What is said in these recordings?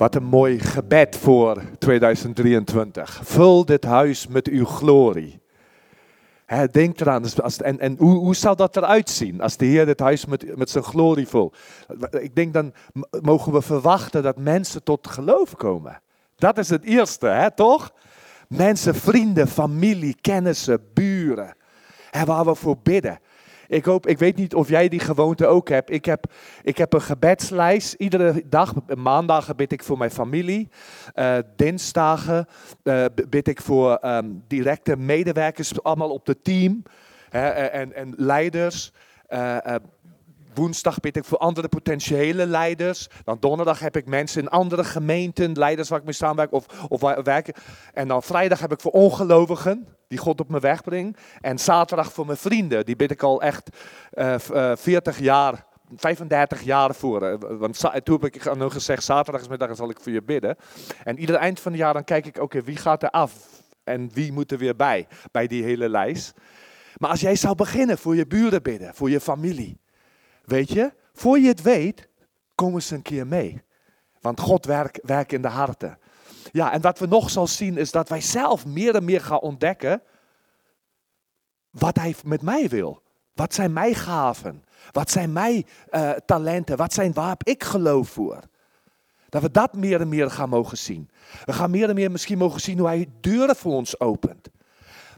Wat een mooi gebed voor 2023. Vul dit huis met uw glorie. Denk eraan, als, en, en hoe, hoe zal dat eruit zien als de Heer dit huis met, met zijn glorie vult? Ik denk dan mogen we verwachten dat mensen tot geloof komen. Dat is het eerste, toch? Mensen, vrienden, familie, kennissen, buren. Hè, waar we voor bidden. Ik, hoop, ik weet niet of jij die gewoonte ook hebt. Ik heb, ik heb een gebedslijst. Iedere dag, maandagen bid ik voor mijn familie. Uh, dinsdagen uh, bid ik voor um, directe medewerkers, allemaal op het team. Hè, en, en leiders. Uh, Woensdag bid ik voor andere potentiële leiders. Dan donderdag heb ik mensen in andere gemeenten, leiders waar ik mee samenwerk of, of werken. En dan vrijdag heb ik voor ongelovigen, die God op mijn weg brengt. En zaterdag voor mijn vrienden, die bid ik al echt uh, uh, 40 jaar 35 jaar voor. Eh, want toen heb ik aan hun gezegd, zaterdagmiddag zal ik voor je bidden. En ieder eind van het jaar dan kijk ik, oké, wie gaat er af? En wie moet er weer bij, bij die hele lijst? Maar als jij zou beginnen voor je buren bidden, voor je familie. Weet je, voor je het weet, komen ze een keer mee. Want God werkt werk in de harten. Ja, en wat we nog zal zien is dat wij zelf meer en meer gaan ontdekken wat Hij met mij wil. Wat zijn mijn gaven? Wat zijn mijn uh, talenten? Wat zijn, waar heb ik geloof voor? Dat we dat meer en meer gaan mogen zien. We gaan meer en meer misschien mogen zien hoe Hij deuren voor ons opent.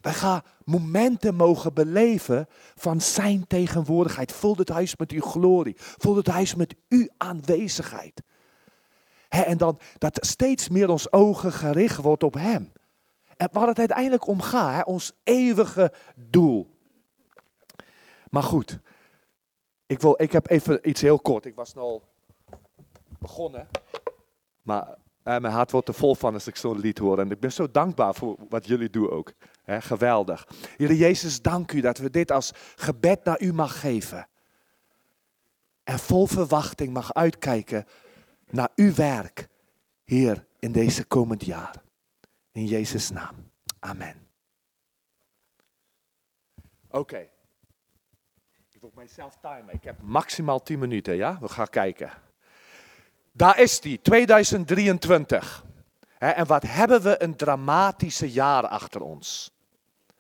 Wij gaan momenten mogen beleven van zijn tegenwoordigheid. Vul het huis met uw glorie. Vul het huis met uw aanwezigheid. en dan dat steeds meer ons ogen gericht wordt op hem. En waar het uiteindelijk om gaat, ons eeuwige doel. Maar goed, ik, wil, ik heb even iets heel kort. Ik was al begonnen. Maar uh, mijn hart wordt er vol van als ik zo'n lied hoor. En ik ben zo dankbaar voor wat jullie doen ook. geweldig. Heer Jezus, dank u dat we dit als gebed naar u mag geven. En vol verwachting mag uitkijken naar uw werk, Heer, in deze komend jaar. In Jezus' naam. Amen. Oké. Ik wil mijzelf timen. Ik heb maximaal 10 minuten, ja? We gaan kijken. Daar is die, 2023. en wat hebben we een dramatische jaar achter ons.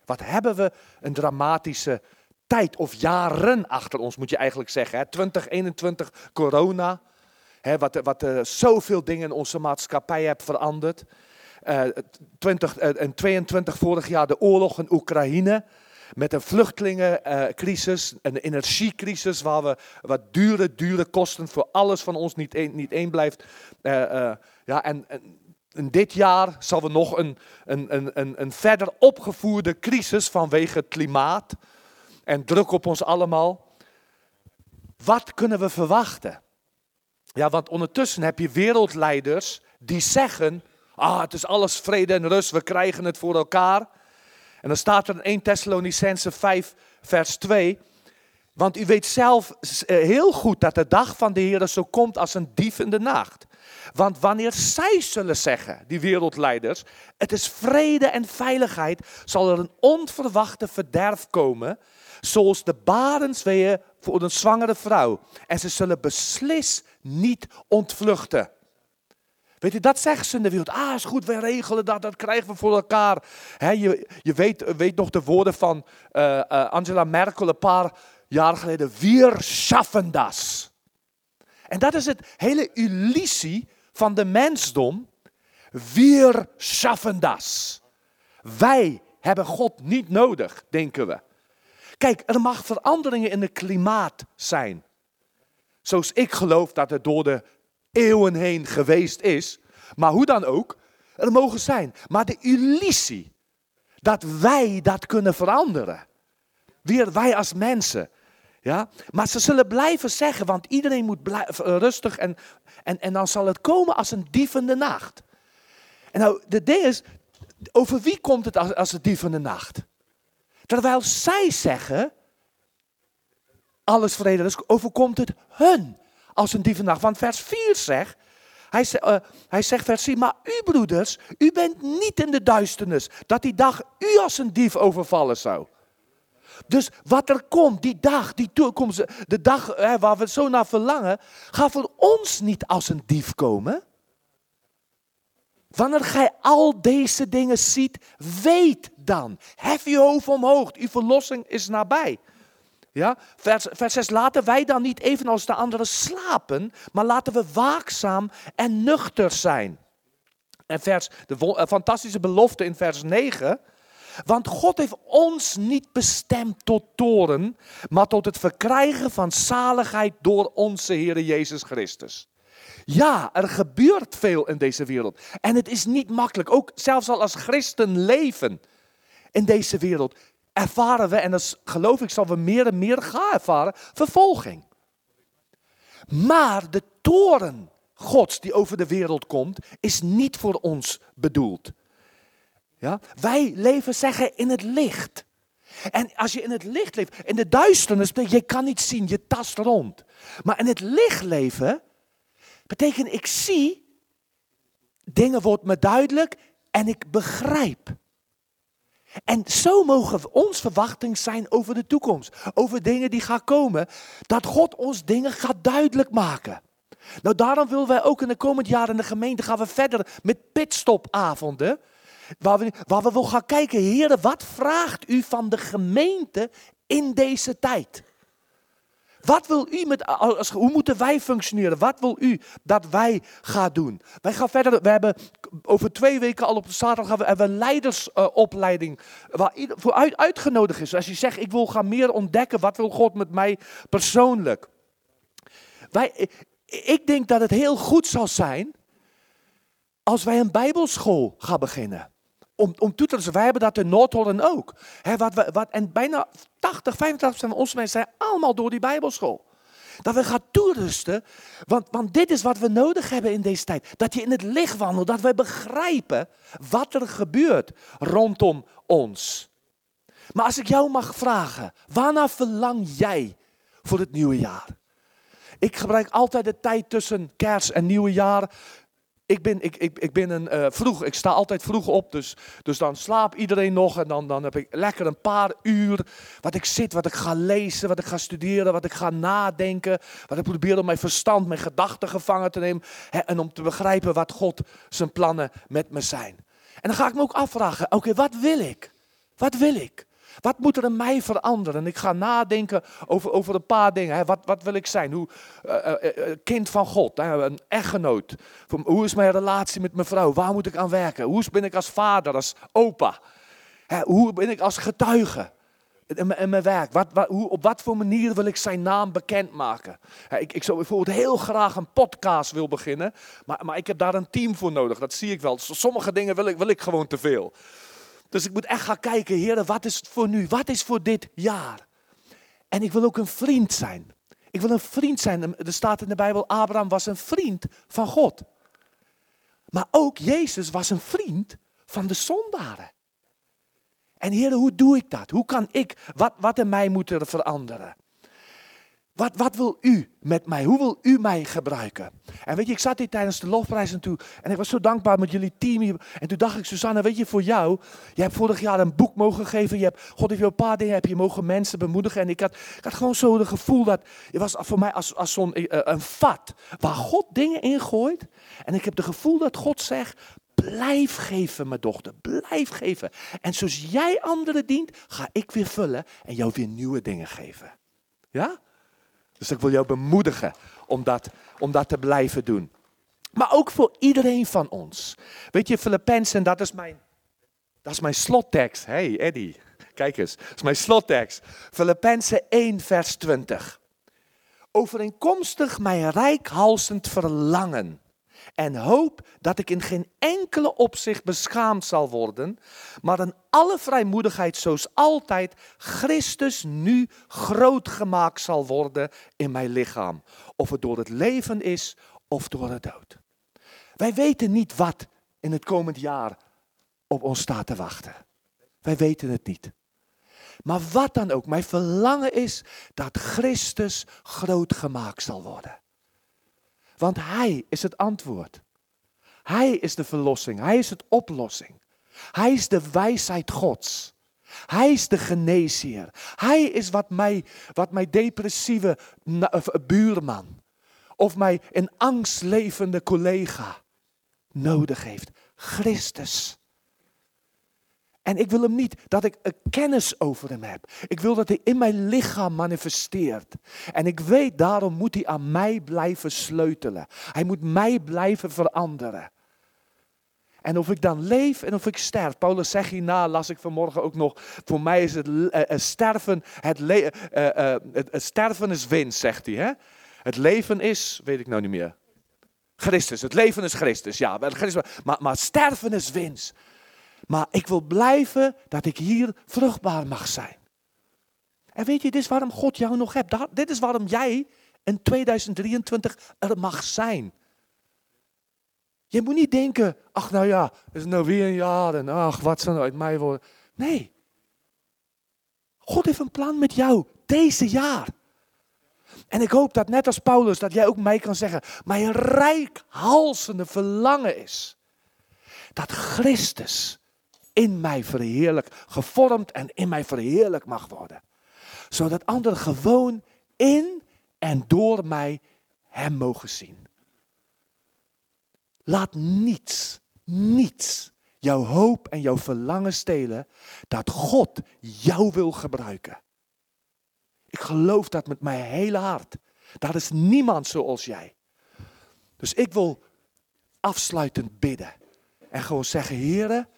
Wat hebben we een dramatische tijd of jaren achter ons, moet je eigenlijk zeggen. Hè? 2021, corona. Wat, wat uh, zoveel dingen in onze maatschappij heeft veranderd. Uh, 20, uh, 22 vorig jaar de oorlog in Oekraïne. Met een vluchtelingencrisis, een energiecrisis, waar we wat dure, dure kosten voor alles van ons niet één, niet één blijft. Uh, uh, ja, en, en, dit jaar zal we nog een, een, een, een verder opgevoerde crisis vanwege het klimaat en druk op ons allemaal. Wat kunnen we verwachten? Ja, want ondertussen heb je wereldleiders die zeggen: ah, het is alles vrede en rust, we krijgen het voor elkaar. En dan staat er in 1 Thessalonicense 5, vers 2. Want u weet zelf eh, heel goed dat de dag van de Heer zo komt als een dief in de nacht. Want wanneer zij zullen zeggen, die wereldleiders, het is vrede en veiligheid, zal er een onverwachte verderf komen, zoals de barensweeën voor een zwangere vrouw. En ze zullen beslist niet ontvluchten. Weet je, dat zeggen ze in de wereld. Ah, is goed, wij regelen dat, dat krijgen we voor elkaar. je je weet, weet nog de woorden van uh, uh, Angela Merkel een paar jaar geleden. Wir schaffen das. En dat is het hele illusie van de mensdom. Wir schaffen das. Wij hebben God niet nodig, denken we. Kijk, er mag veranderingen in het klimaat zijn. Zoals ik geloof dat er door de eeuwen heen geweest is. Maar hoe dan ook, er mogen zijn. Maar de illusie dat wij dat kunnen veranderen. Weer wij als mensen. Ja? Maar ze zullen blijven zeggen, want iedereen moet rustig en, en, en dan zal het komen als een dievende nacht. En nou, de ding is, over wie komt het als, als een dievende nacht? Terwijl zij zeggen, alles vrede is, overkomt het hun als een dievennacht. Want vers 4 zegt, hij, uh, hij zegt vers 4, maar u broeders, u bent niet in de duisternis, dat die dag u als een dief overvallen zou. Dus wat er komt, die dag, die toekomst, de dag waar we zo naar verlangen, gaat voor ons niet als een dief komen. Wanneer gij al deze dingen ziet, weet dan. Hef je hoofd omhoog, uw verlossing is nabij. Ja? Vers, vers 6, laten wij dan niet evenals de anderen slapen, maar laten we waakzaam en nuchter zijn. En vers, de eh, fantastische belofte in vers 9. Want God heeft ons niet bestemd tot toren, maar tot het verkrijgen van zaligheid door onze Heer Jezus Christus. Ja, er gebeurt veel in deze wereld. En het is niet makkelijk. Ook zelfs al als christen leven in deze wereld, ervaren we, en dat geloof ik zal we meer en meer gaan ervaren, vervolging. Maar de toren Gods die over de wereld komt, is niet voor ons bedoeld. Ja? Wij leven, zeggen, in het licht. En als je in het licht leeft, in de duisternis, je kan niet zien, je tast rond. Maar in het licht leven, betekent ik zie, dingen wordt me duidelijk en ik begrijp. En zo mogen ons verwachting zijn over de toekomst, over dingen die gaan komen, dat God ons dingen gaat duidelijk maken. Nou, daarom willen wij ook in de komend jaren in de gemeente gaan we verder met pitstopavonden. Waar we, waar we willen gaan kijken, heren, wat vraagt u van de gemeente in deze tijd? Wat wil u met, als, hoe moeten wij functioneren? Wat wil u dat wij gaan doen? Wij gaan verder, we hebben over twee weken al op de zaterdag gaan we, hebben een leidersopleiding uh, waar voor uit, uitgenodigd is. Als je zegt, ik wil gaan meer ontdekken, wat wil God met mij persoonlijk? Wij, ik denk dat het heel goed zal zijn als wij een bijbelschool gaan beginnen. Om, om toe te laten, wij hebben dat in Noordholland ook. wat we, wat, en bijna 80, 85% van onze mensen zijn allemaal door die bijbelschool. Dat we gaan toerusten, want, want dit is wat we nodig hebben in deze tijd. Dat je in het licht wandelt, dat wij begrijpen wat er gebeurt rondom ons. Maar als ik jou mag vragen, waarna verlang jij voor het nieuwe jaar? Ik gebruik altijd de tijd tussen kerst en nieuwe jaar. Ik ben, ik, ik, ik ben een uh, vroeg, ik sta altijd vroeg op, dus, dus dan slaapt iedereen nog en dan, dan heb ik lekker een paar uur wat ik zit, wat ik ga lezen, wat ik ga studeren, wat ik ga nadenken, wat ik probeer om mijn verstand, mijn gedachten gevangen te nemen hè, en om te begrijpen wat God zijn plannen met me zijn. En dan ga ik me ook afvragen, oké, wat wil ik? Wat wil ik? Wat moet er in mij veranderen? Ik ga nadenken over, over een paar dingen. Hè. Wat, wat wil ik zijn? Hoe, uh, kind van God, hè. een echtgenoot. Hoe is mijn relatie met mijn vrouw? Waar moet ik aan werken? Hoe ben ik als vader, als opa? Hè, hoe ben ik als getuige? in mijn werk. Wat, wat, hoe, op wat voor manier wil ik zijn naam bekendmaken? Ik, ik zou bijvoorbeeld heel graag een podcast wil beginnen, maar, maar ik heb daar een team voor nodig. Dat zie ik wel. Sommige dingen wil ik, wil ik gewoon te veel. Dus ik moet echt gaan kijken, Heer, wat is het voor nu? Wat is voor dit jaar? En ik wil ook een vriend zijn. Ik wil een vriend zijn. Er staat in de Bijbel, Abraham was een vriend van God. Maar ook Jezus was een vriend van de zondaren. En Heer, hoe doe ik dat? Hoe kan ik, wat, wat in mij moet er veranderen? Wat, wat wil u met mij? Hoe wil u mij gebruiken? En weet je, ik zat hier tijdens de lofprijs en toe. En ik was zo dankbaar met jullie team hier. En toen dacht ik, Susanne, weet je, voor jou. Je hebt vorig jaar een boek mogen geven. Je hebt, God heeft je een paar dingen, heb je mogen mensen bemoedigen. En ik had, ik had gewoon zo het gevoel dat, je was voor mij als, als zo'n uh, een vat. Waar God dingen in gooit. En ik heb het gevoel dat God zegt, Blijf geven, mijn dochter. Blijf geven. En zoals jij anderen dient, ga ik weer vullen en jou weer nieuwe dingen geven. Ja? Dus ik wil jou bemoedigen om dat, om dat te blijven doen. Maar ook voor iedereen van ons. Weet je, Filippenzen, dat is mijn, dat is mijn slottekst. Hey Eddie, kijk eens. Dat is mijn slottekst. Filippenzen 1 vers 20. Overeenkomstig mijn rijkhalsend verlangen en hoop dat ik in geen enkele opzicht beschaamd zal worden, maar in alle vrijmoedigheid zoals altijd Christus nu groot gemaakt zal worden in mijn lichaam. Of het door het leven is of door de dood. Wij weten niet wat in het komend jaar op ons staat te wachten. Wij weten het niet. Maar wat dan ook, mijn verlangen is dat Christus groot gemaakt zal worden. Want Hij is het antwoord. Hij is de verlossing. Hij is het oplossing. Hij is de wijsheid Gods. Hij is de geneesheer. Hij is wat mij, wat mijn depressieve buurman of mijn in angst levende collega nodig heeft. Christus. En ik wil hem niet dat ik een kennis over hem heb. Ik wil dat hij in mijn lichaam manifesteert. En ik weet, daarom moet hij aan mij blijven sleutelen. Hij moet mij blijven veranderen. En of ik dan leef en of ik sterf. Paulus zegt hierna, las ik vanmorgen ook nog. Voor mij is het uh, sterven, het, le uh, het, het, sterven is winst, zegt hij. Hè? Het leven is, weet ik nou niet meer. Christus, het leven is Christus, ja. Maar, maar sterven is winst. Maar ik wil blijven dat ik hier vruchtbaar mag zijn. En weet je, dit is waarom God jou nog hebt. Dit is waarom jij in 2023 er mag zijn. Je moet niet denken, ach nou ja, is nou weer een jaar en ach, wat zal nou uit mij worden. Nee. God heeft een plan met jou, deze jaar. En ik hoop dat net als Paulus, dat jij ook mij kan zeggen, mijn rijkhalsende verlangen is. Dat Christus in mij verheerlijk, gevormd en in mij verheerlijk mag worden. Zodat anderen gewoon in en door mij Hem mogen zien. Laat niets, niets jouw hoop en jouw verlangen stelen dat God jou wil gebruiken. Ik geloof dat met mijn hele hart. Daar is niemand zoals jij. Dus ik wil afsluitend bidden. En gewoon zeggen, heren,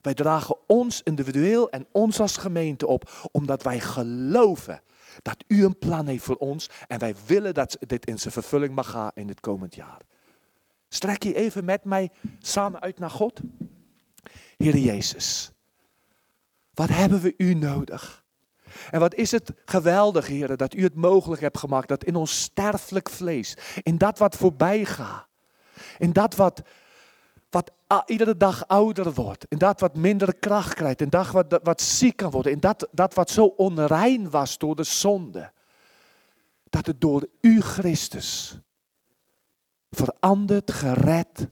wij dragen ons individueel en ons als gemeente op, omdat wij geloven dat u een plan heeft voor ons en wij willen dat dit in zijn vervulling mag gaan in het komend jaar. Strek je even met mij samen uit naar God. Heer Jezus, wat hebben we u nodig? En wat is het geweldig, Heer, dat u het mogelijk hebt gemaakt dat in ons sterfelijk vlees, in dat wat voorbij gaat, in dat wat wat iedere dag ouder wordt. In dat wat minder kracht krijgt. In dat wat, wat ziek kan worden. In dat, dat wat zo onrein was door de zonde. Dat het door u Christus veranderd, gered,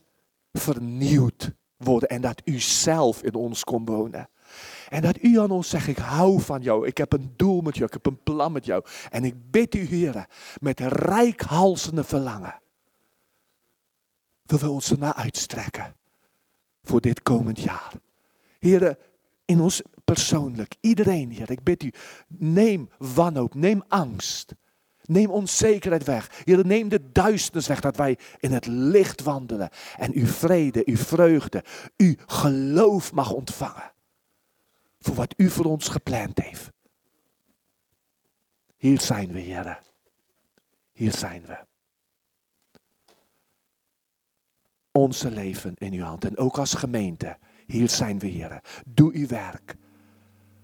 vernieuwd worden. En dat u zelf in ons kon wonen. En dat u aan ons zegt, ik hou van jou. Ik heb een doel met jou. Ik heb een plan met jou. En ik bid u, heren, met rijkhalsende verlangen willen we ons ernaar uitstrekken voor dit komend jaar. Heren, in ons persoonlijk, iedereen, Heer, ik bid u, neem wanhoop, neem angst. Neem onzekerheid weg. Heer, neem de duisternis weg dat wij in het licht wandelen. En uw vrede, uw vreugde, uw geloof mag ontvangen. Voor wat u voor ons gepland heeft. Hier zijn we, Heer. Hier zijn we. Onze leven in uw hand. En ook als gemeente, hier zijn we, Heer. Doe uw werk.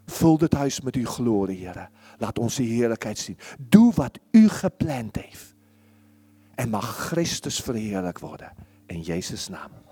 Vul het huis met uw glorie, Heer. Laat onze heerlijkheid zien. Doe wat u gepland heeft. En mag Christus verheerlijk worden. In Jezus' naam.